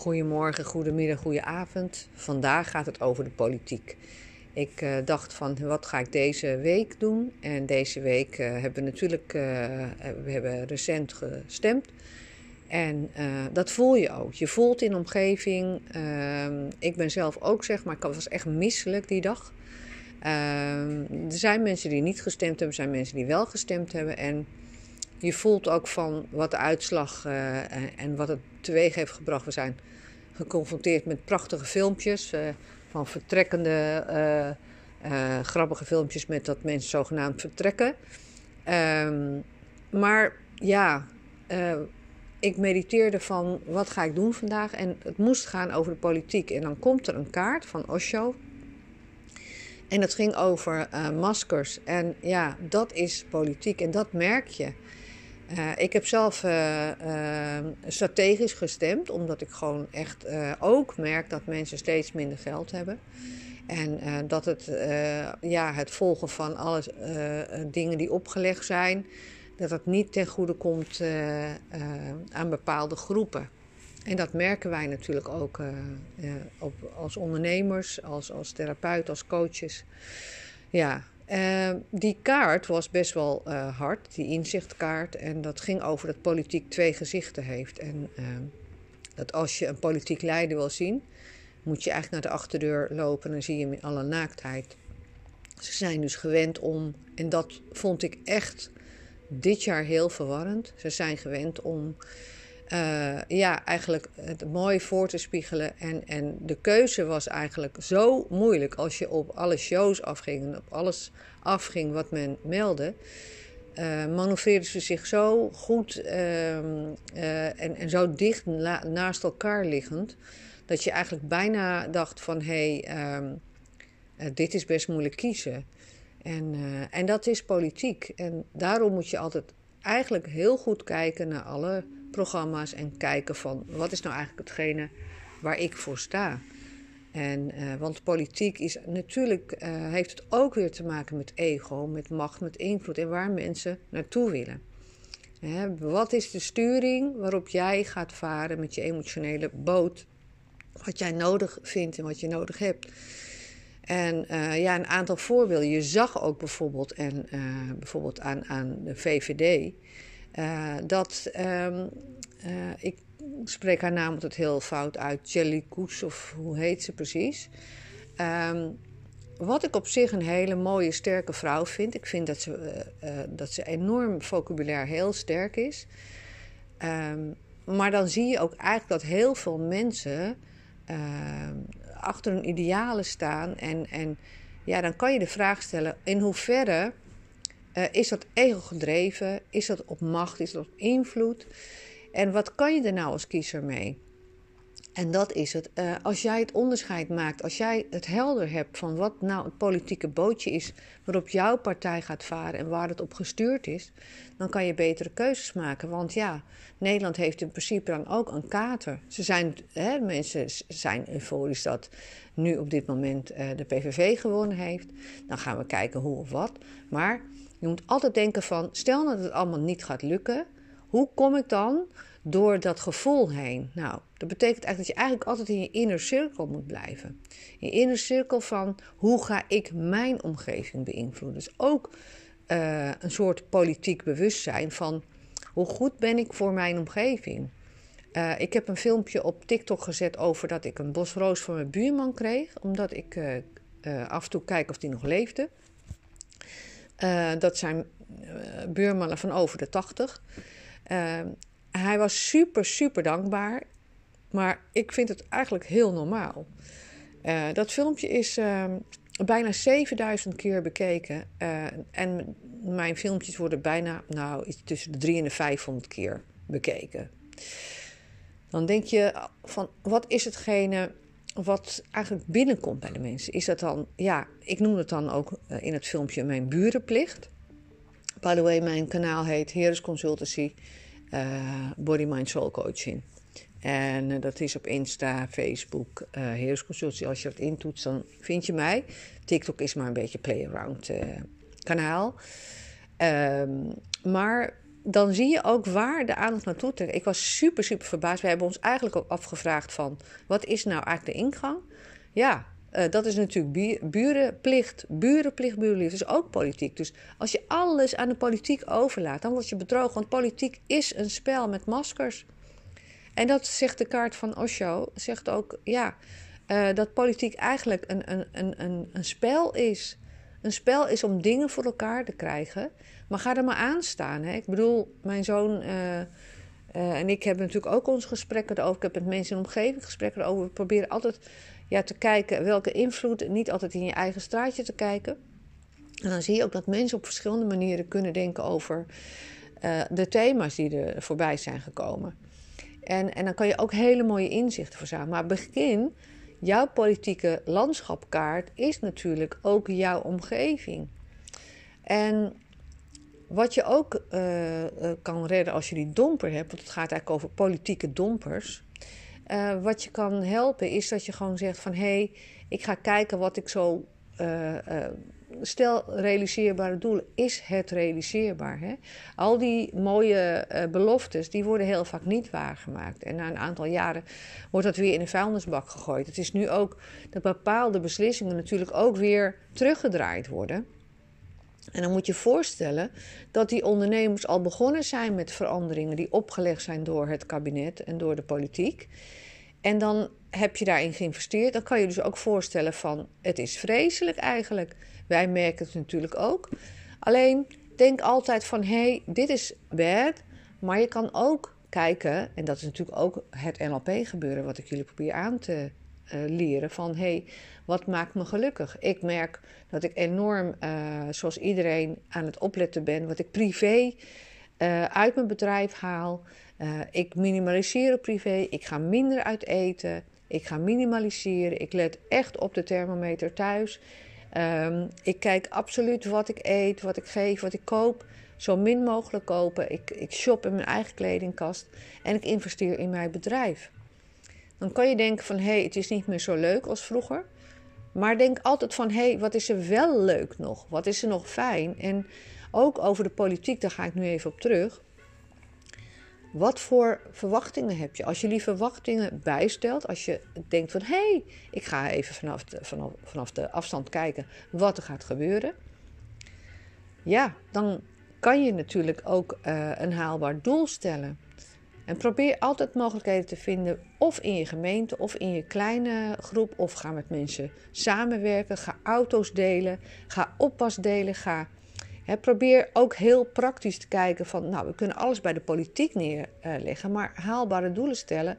Goedemorgen, goedemiddag, goedenavond. Vandaag gaat het over de politiek. Ik uh, dacht van wat ga ik deze week doen? En deze week uh, hebben we natuurlijk uh, we hebben recent gestemd. En dat voel je ook. Je voelt in de omgeving. Ehm, ik ben zelf ook zeg maar, ik was echt misselijk die dag. Ehm, er zijn mensen die niet gestemd hebben, er zijn mensen die wel gestemd hebben. En je voelt ook van wat de uitslag uh, en wat het teweeg heeft gebracht. We zijn geconfronteerd met prachtige filmpjes uh, van vertrekkende, grappige filmpjes met dat mensen zogenaamd vertrekken. Um, maar ja, ik mediteerde van wat ga ik doen vandaag en het moest gaan over de politiek. En dan komt er een kaart van Osho. En dat ging over maskers. En ja, dat is politiek en dat merk je. Uh, ik heb zelf uh, uh, strategisch gestemd, omdat ik gewoon echt ook merk dat mensen steeds minder geld hebben. En dat het, ja, het volgen van alle dingen die opgelegd zijn, dat het niet ten goede komt aan bepaalde groepen. En dat merken wij natuurlijk ook op, als ondernemers, als, als therapeut, als coaches. Ja, uh, die kaart was best wel uh, hard, die inzichtkaart. En dat ging over dat politiek twee gezichten heeft. En uh, dat als je een politiek leider wil zien, moet je eigenlijk naar de achterdeur lopen en dan zie je hem in alle naaktheid. Ze zijn dus gewend om, en dat vond ik echt dit jaar heel verwarrend. Ze zijn gewend om uh, ja, eigenlijk het mooi voor te spiegelen. En, en de keuze was eigenlijk zo moeilijk als je op alle shows afging en op alles afging wat men meldde. Uh, manoeuvreerden ze zich zo goed uh, en, en zo dicht naast elkaar liggend, dat je eigenlijk bijna dacht van hé, hey, ehm, dit is best moeilijk kiezen. En, en dat is politiek. En daarom moet je altijd eigenlijk heel goed kijken naar alle programma's en kijken van wat is nou eigenlijk hetgene waar ik voor sta. En, uh, want politiek is natuurlijk, uh, heeft het ook weer te maken met ego, met macht, met invloed en waar mensen naartoe willen. Hè, wat is de sturing waarop jij gaat varen met je emotionele boot? Wat jij nodig vindt en wat je nodig hebt. En uh, ja, een aantal voorbeelden. Je zag ook bijvoorbeeld, en, bijvoorbeeld aan, aan de VVD uh, dat, uh, ik spreek haar naam altijd heel fout uit, Jelly Koes of hoe heet ze precies. Um, wat ik op zich een hele mooie, sterke vrouw vind. Ik vind dat ze, dat ze enorm vocabulair heel sterk is. Um, maar dan zie je ook eigenlijk dat heel veel mensen achter hun idealen staan. En, en ja, dan kan je de vraag stellen: in hoeverre uh, is dat ego gedreven? Is dat op macht? Is dat op invloed? En wat kan je er nou als kiezer mee? En dat is het. Uh, als jij het onderscheid maakt, als jij het helder hebt van wat nou het politieke bootje is waarop jouw partij gaat varen en waar het op gestuurd is, dan kan je betere keuzes maken. Want ja, Nederland heeft in principe dan ook een kater. Ze zijn, hè, mensen zijn euforisch dat nu op dit moment uh, de PVV gewonnen heeft. Dan gaan we kijken hoe of wat. Maar je moet altijd denken van, stel dat het allemaal niet gaat lukken, hoe kom ik dan door dat gevoel heen? Nou, dat betekent eigenlijk dat je eigenlijk altijd in je inner cirkel moet blijven. In je inner cirkel van, hoe ga ik mijn omgeving beïnvloeden? Dus ook uh, een soort politiek bewustzijn van, hoe goed ben ik voor mijn omgeving? Uh, ik heb een filmpje op TikTok gezet over dat ik een bosroos van mijn buurman kreeg, omdat ik uh, af en toe kijk of die nog leefde. Dat zijn buurmannen van over de 80. Eh, hij was super, super dankbaar. Maar ik vind het eigenlijk heel normaal. dat filmpje is ehm, bijna 7000 keer bekeken. en mijn filmpjes worden bijna nou, iets tussen de 300 en de 500 keer bekeken. Dan denk je van wat is hetgene wat eigenlijk binnenkomt bij de mensen, is dat dan, ja, ik noem het dan ook eh, in het filmpje mijn burenplicht. By the way, mijn kanaal heet Heres Consultancy uh, Body Mind Soul Coaching. En uh, dat is op Insta, Facebook, uh, Heres Consultancy. Als je dat intoetst, dan vind je mij. TikTok is maar een beetje play-around kanaal. Um, maar dan zie je ook waar de aandacht naartoe trekt. Ik was super, super verbaasd. We hebben ons eigenlijk ook afgevraagd van... wat is nou eigenlijk de ingang? Ja, uh, dat is natuurlijk burenplicht. Burenplicht, burenliefde is ook politiek. Dus als je alles aan de politiek overlaat, dan word je bedrogen. Want politiek is een spel met maskers. En dat zegt de kaart van Osho, zegt ook, ja, uh, dat politiek eigenlijk een, een, een, een, spel is. Een spel is om dingen voor elkaar te krijgen. Maar ga er maar aan staan. Hè? Ik bedoel, mijn zoon uh, en ik hebben natuurlijk ook onze gesprekken erover. Ik heb met mensen in de omgeving gesprekken erover. We proberen altijd ja, te kijken welke invloed, niet altijd in je eigen straatje te kijken. En dan zie je ook dat mensen op verschillende manieren kunnen denken over uh, de thema's die er voorbij zijn gekomen. En, en dan kan je ook hele mooie inzichten verzamelen. Maar begin, jouw politieke landschapkaart is natuurlijk ook jouw omgeving. En wat je ook uh, kan redden als je die domper hebt, want het gaat eigenlijk over politieke dompers. Uh, wat je kan helpen is dat je gewoon zegt van hé, hey, ik ga kijken wat ik zo. Uh, stel realiseerbare doelen, is het realiseerbaar? Hè? Al die mooie beloftes, die worden heel vaak niet waargemaakt. En na een aantal jaren wordt dat weer in een vuilnisbak gegooid. Het is nu ook dat bepaalde beslissingen natuurlijk ook weer teruggedraaid worden. En dan moet je voorstellen dat die ondernemers al begonnen zijn met veranderingen die opgelegd zijn door het kabinet en door de politiek. En dan heb je daarin geïnvesteerd. Dan kan je dus ook voorstellen van het is vreselijk eigenlijk. Wij merken het natuurlijk ook. Alleen denk altijd van hé, hey, dit is bad. Maar je kan ook kijken, en dat is natuurlijk ook het NLP gebeuren wat ik jullie probeer aan te leren. Van hé, hey, wat maakt me gelukkig? Ik merk dat ik enorm, uh, zoals iedereen, aan het opletten ben. Wat ik privé uh, uit mijn bedrijf haal. Ik minimaliseer privé. Ik ga minder uit eten. Ik ga minimaliseren. Ik let echt op de thermometer thuis. Um, ik kijk absoluut wat ik eet, wat ik geef, wat ik koop. Zo min mogelijk kopen. Ik, ik shop in mijn eigen kledingkast. En ik investeer in mijn bedrijf. Dan kan je denken van hé, hey, het is niet meer zo leuk als vroeger. Maar denk altijd van hé, hey, wat is er wel leuk nog? Wat is er nog fijn? En ook over de politiek, daar ga ik nu even op terug. Wat voor verwachtingen heb je? Als je die verwachtingen bijstelt, als je denkt van hé, hey, ik ga even vanaf de, vanaf, de afstand kijken wat er gaat gebeuren. Ja, dan kan je natuurlijk ook uh, een haalbaar doel stellen. En probeer altijd mogelijkheden te vinden, of in je gemeente of in je kleine groep, of ga met mensen samenwerken, ga auto's delen, ga oppas delen, ga probeer ook heel praktisch te kijken van, nou, we kunnen alles bij de politiek neerleggen, maar haalbare doelen stellen.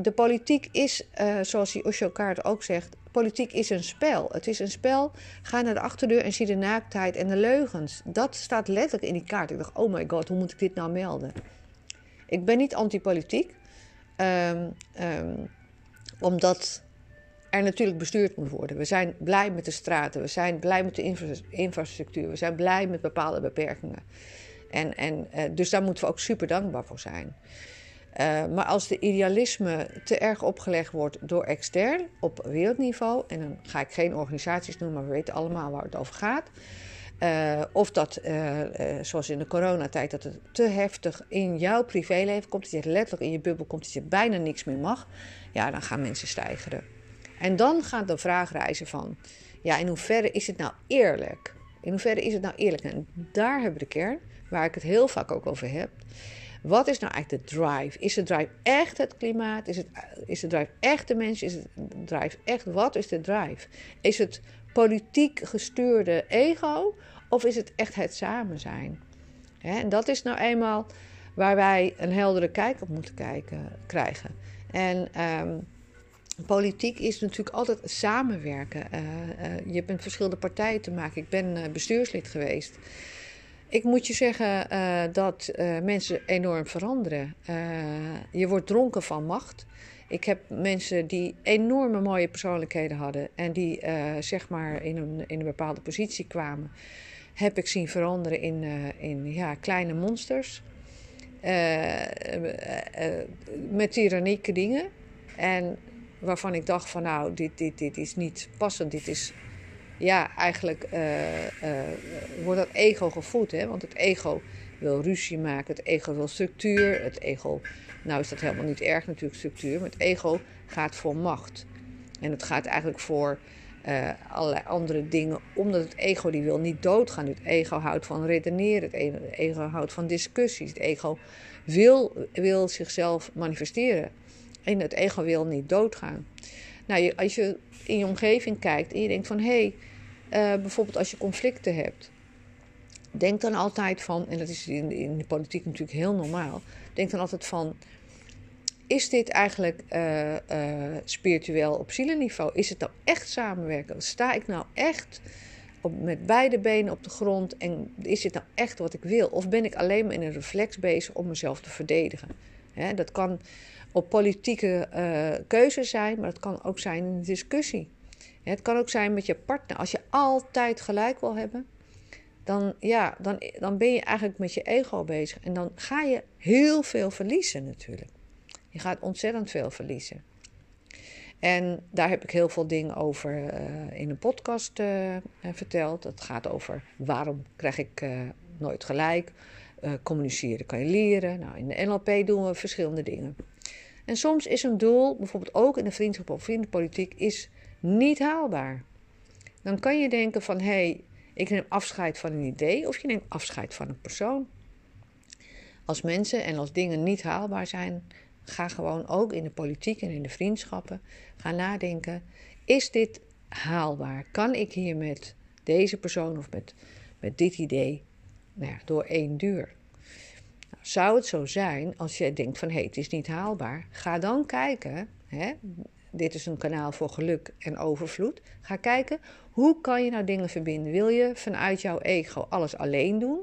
de politiek is, uh, zoals die Osho Kaart ook zegt, politiek is een spel. Het is een spel. Ga naar de achterdeur en zie de naaktheid en de leugens. Dat staat letterlijk in die kaart. Ik dacht, oh my god, hoe moet ik dit nou melden? Ik ben niet antipolitiek, um, omdat er natuurlijk bestuurd moet worden. We zijn blij met de straten, we zijn blij met de infrastructuur, we zijn blij met bepaalde beperkingen. En, en, uh, dus daar moeten we ook super dankbaar voor zijn. Uh, maar als de idealisme te erg opgelegd wordt door extern op wereldniveau, en dan ga ik geen organisaties noemen, maar we weten allemaal waar het over gaat. Uh, of dat, zoals in de coronatijd, dat het te heftig in jouw privéleven komt, dat je letterlijk in je bubbel komt, dat je bijna niks meer mag. Ja, dan gaan mensen stijgeren. En dan gaat de vraag reizen van, ja, in hoeverre is het nou eerlijk? In hoeverre is het nou eerlijk? En daar hebben we de kern, waar ik het heel vaak ook over heb. Wat is nou eigenlijk de drive? Is de drive echt het klimaat? Is, het, is de drive echt de mensen? Is het drive echt, wat is de drive? Is het politiek gestuurde ego? Of is het echt het samen zijn? en dat is nou eenmaal waar wij een heldere kijk op moeten kijken, krijgen. En um, Politiek is natuurlijk altijd samenwerken. Uh, uh, je hebt met verschillende partijen te maken. Ik ben uh, bestuurslid geweest. Ik moet je zeggen dat mensen enorm veranderen. je wordt dronken van macht. Ik heb mensen die enorme mooie persoonlijkheden hadden en die zeg maar in een, in een bepaalde positie kwamen, heb ik zien veranderen in, in ja, kleine monsters. met tyrannieke dingen. En waarvan ik dacht van nou, dit, dit, dit is niet passend. Dit is, ja, eigenlijk wordt dat ego gevoed. Hè? Want het ego wil ruzie maken, het ego wil structuur, het ego, nou is dat helemaal niet erg natuurlijk structuur, maar het ego gaat voor macht. En het gaat eigenlijk voor uh, allerlei andere dingen, omdat het ego die wil niet doodgaan. Het ego houdt van redeneren, het ego houdt van discussies, het ego wil, wil zichzelf manifesteren. En het ego wil niet doodgaan. Nou, als je in je omgeving kijkt en je denkt van hé, hey, uh, bijvoorbeeld als je conflicten hebt, denk dan altijd van, en dat is in, in de politiek natuurlijk heel normaal, denk dan altijd van is dit eigenlijk uh, uh, spiritueel op zielenniveau? Is het nou echt samenwerken? Sta ik nou echt op, met beide benen op de grond en is dit nou echt wat ik wil? Of ben ik alleen maar in een reflex bezig om mezelf te verdedigen? dat kan op politieke uh, keuze zijn, maar het kan ook zijn in een discussie. het kan ook zijn met je partner. Als je altijd gelijk wil hebben, dan, ja, dan, dan ben je eigenlijk met je ego bezig. En dan ga je heel veel verliezen natuurlijk. Je gaat ontzettend veel verliezen. En daar heb ik heel veel dingen over uh, in een podcast uh, verteld. Het gaat over waarom krijg ik uh, nooit gelijk. communiceren kan je leren. Nou, in de NLP doen we verschillende dingen. En soms is een doel, bijvoorbeeld ook in de vriendschap of vriendenpolitiek, is niet haalbaar. Dan kan je denken van, hé, hey, ik neem afscheid van een idee of je neemt afscheid van een persoon. Als mensen en als dingen niet haalbaar zijn, Ga gewoon ook in de politiek en in de vriendschappen gaan nadenken: is dit haalbaar? Kan ik hier met deze persoon of met, met dit idee nou ja, door één deur? Nou, zou het zo zijn als je denkt van hé, het is niet haalbaar? Ga dan kijken. Hè, dit is een kanaal voor geluk en overvloed. Ga kijken, hoe kan je nou dingen verbinden? Wil je vanuit jouw ego alles alleen doen?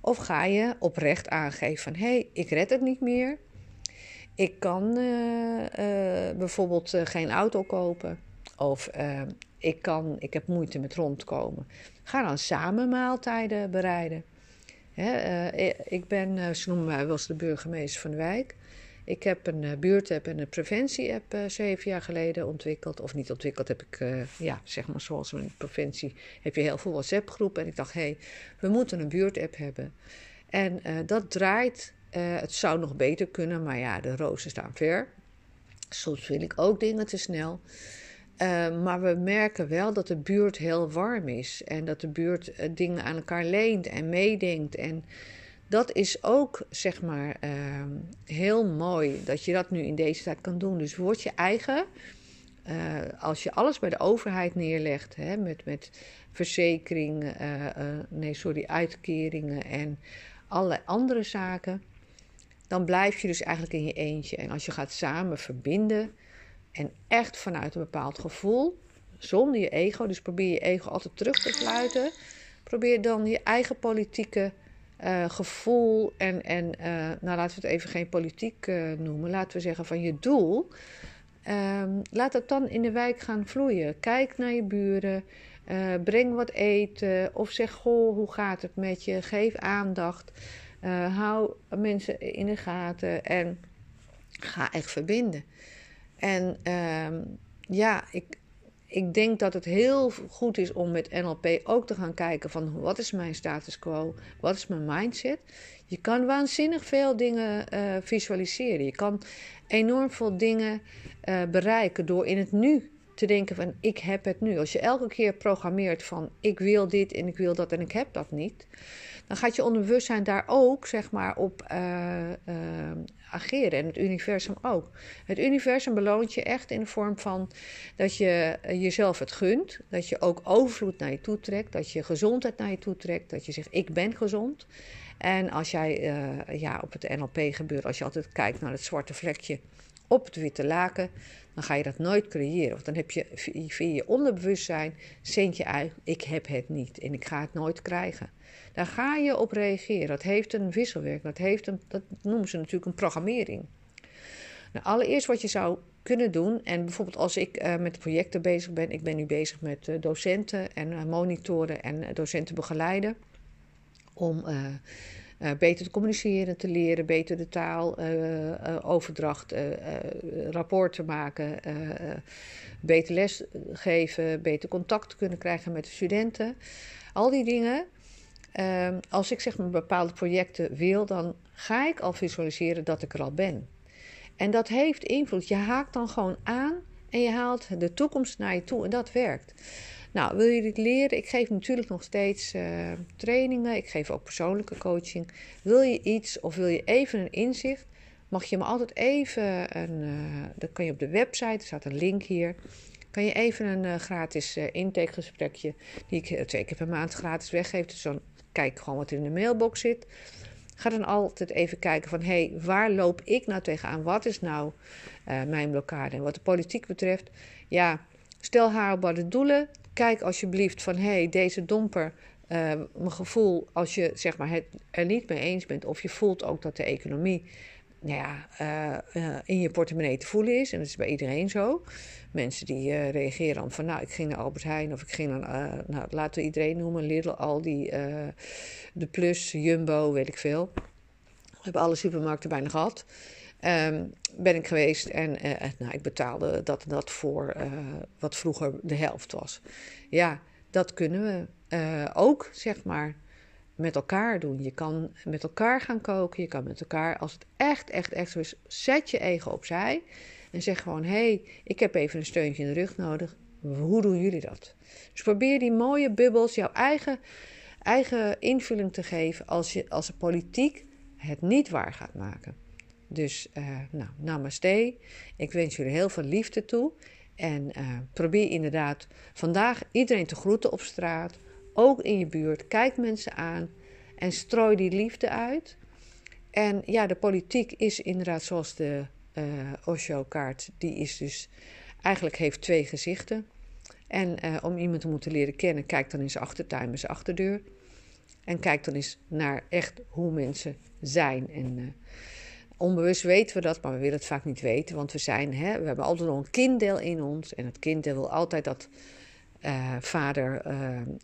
Of ga je oprecht aangeven van hé, hey, ik red het niet meer. Ik kan uh, uh, bijvoorbeeld uh, geen auto kopen. Of ik, kan, ik heb moeite met rondkomen. Ga dan samen maaltijden bereiden. Hè, ik ben, ze noemen mij wel de burgemeester van de wijk. Ik heb een buurtapp en een preventie-app zeven jaar geleden ontwikkeld. Of niet ontwikkeld, heb ik, ja, zeg maar zoals in de provincie heb je heel veel WhatsApp-groepen. En ik dacht, hé, hey, we moeten een buurtapp hebben. En dat draait uh, het zou nog beter kunnen, maar ja, de rozen staan ver. Soms wil ik ook dingen te snel. Uh, maar we merken wel dat de buurt heel warm is. En dat de buurt uh, dingen aan elkaar leent en meedenkt. En dat is ook, zeg maar, ehm, heel mooi dat je dat nu in deze tijd kan doen. Dus word je eigen. als je alles bij de overheid neerlegt, hè, met, met verzekeringen, nee, sorry, uitkeringen en allerlei andere zaken dan blijf je dus eigenlijk in je eentje. En als je gaat samen verbinden en echt vanuit een bepaald gevoel, zonder je ego, dus probeer je ego altijd terug te sluiten, probeer dan je eigen politieke uh, gevoel en, en uh, nou laten we het even geen politiek uh, noemen, laten we zeggen van je doel. Um, laat het dan in de wijk gaan vloeien. Kijk naar je buren, breng wat eten of zeg goh, hoe gaat het met je? Geef aandacht. Uh, hou mensen in de gaten en ga echt verbinden. En uh, ja, ik, ik denk dat het heel goed is om met NLP ook te gaan kijken van wat is mijn status quo, wat is mijn mindset. Je kan waanzinnig veel dingen uh, visualiseren. Je kan enorm veel dingen uh, bereiken door in het nu te denken van ik heb het nu. Als je elke keer programmeert van ik wil dit en ik wil dat en ik heb dat niet, dan gaat je onderbewustzijn daar ook zeg maar, op uh, ageren. En het universum ook. Het universum beloont je echt in de vorm van dat je jezelf het gunt. Dat je ook overvloed naar je toe trekt. Dat je gezondheid naar je toe trekt. Dat je zegt: Ik ben gezond. En als jij ja, op het NLP gebeurt, als je altijd kijkt naar het zwarte vlekje op het witte laken, dan ga je dat nooit creëren. Want dan heb je via je onderbewustzijn, zend je uit, ik heb het niet en ik ga het nooit krijgen. Daar ga je op reageren. Dat heeft een wisselwerking. Dat, heeft een, dat noemen ze natuurlijk een programmering. Nou, allereerst wat je zou kunnen doen, en bijvoorbeeld als ik uh, met projecten bezig ben, ik ben nu bezig met uh, docenten en uh, monitoren en docenten begeleiden, om beter te communiceren, te leren, beter de taal, overdracht, rapport te maken, beter les geven, beter contact kunnen krijgen met de studenten. Al die dingen Ehm, als ik zeg maar bepaalde projecten wil, dan ga ik al visualiseren dat ik er al ben. En dat heeft invloed. Je haakt dan gewoon aan en je haalt de toekomst naar je toe en dat werkt. Nou, wil je dit leren? Ik geef natuurlijk nog steeds uh, trainingen. Ik geef ook persoonlijke coaching. Wil je iets of wil je even een inzicht? Mag je me altijd even een. Uh, dan kan je op de website, er staat een link hier. Kan je even een uh, gratis intakegesprekje, die ik twee keer per maand gratis weggeef. Dus dan kijk gewoon wat er in de mailbox zit. Ga dan altijd even kijken van, hé, hey, waar loop ik nou tegenaan? Wat is nou mijn blokkade? En wat de politiek betreft, ja, stel haalbare doelen. Kijk alsjeblieft van, hé, hey, deze domper, uh, mijn gevoel, als je zeg maar, het er niet mee eens bent, of je voelt ook dat de economie nou ja, uh, uh, in je portemonnee te voelen is. En dat is bij iedereen zo. Mensen die reageren dan van, nou, ik ging naar Albert Heijn of ik ging naar, nou, laten we iedereen noemen, Lidl, Aldi, De Plus, Jumbo, weet ik veel. We hebben alle supermarkten bijna gehad. Um, ben ik geweest en nou, ik betaalde dat dat voor wat vroeger de helft was. Ja, dat kunnen we ook, zeg maar met elkaar doen. Je kan met elkaar gaan koken. Je kan met elkaar, als het echt, echt, echt zo is, zet je ego opzij. En zeg gewoon: hé, hey, ik heb even een steuntje in de rug nodig. Hoe doen jullie dat? Dus probeer die mooie bubbels, jouw eigen, eigen invulling te geven als, je, als de politiek het niet waar gaat maken. Dus, uh, nou, namaste. Ik wens jullie heel veel liefde toe. En uh, probeer inderdaad vandaag iedereen te groeten op straat ook in je buurt. Kijk mensen aan en strooi die liefde uit. En ja, de politiek is inderdaad zoals de uh, Osho-kaart. Die is dus eigenlijk heeft twee gezichten. En om iemand te moeten leren kennen, kijk dan eens achtertuin, zijn achterdeur. En kijk dan eens naar echt hoe mensen zijn. En onbewust weten we dat, maar we willen het vaak niet weten. Want we zijn, hè, we hebben altijd nog een kinddeel in ons. En het kinddeel wil altijd dat uh, vader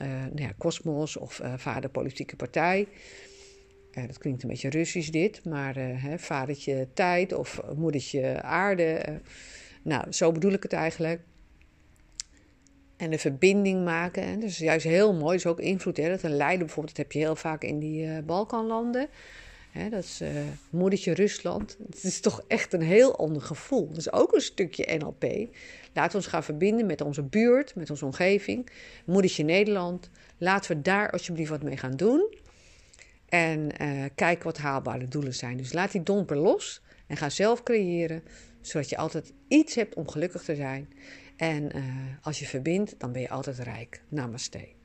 uh, Kosmos of vader politieke partij. dat klinkt een beetje Russisch dit, maar hè, vadertje tijd of moedertje aarde. nou, zo bedoel ik het eigenlijk. En de verbinding maken. Hè. Dat is juist heel mooi. Dat is ook invloed. Hè. Dat een leider bijvoorbeeld, dat heb je heel vaak in die Balkanlanden. Dat is moedertje Rusland. Het is toch echt een heel ander gevoel. Dat is ook een stukje NLP. Laten we ons gaan verbinden met onze buurt, met onze omgeving. Moedertje Nederland. Laten we daar alsjeblieft wat mee gaan doen. En uh, kijk wat haalbare doelen zijn. Dus laat die domper los en ga zelf creëren. Zodat je altijd iets hebt om gelukkig te zijn. En uh, als je verbindt, dan ben je altijd rijk. Namaste.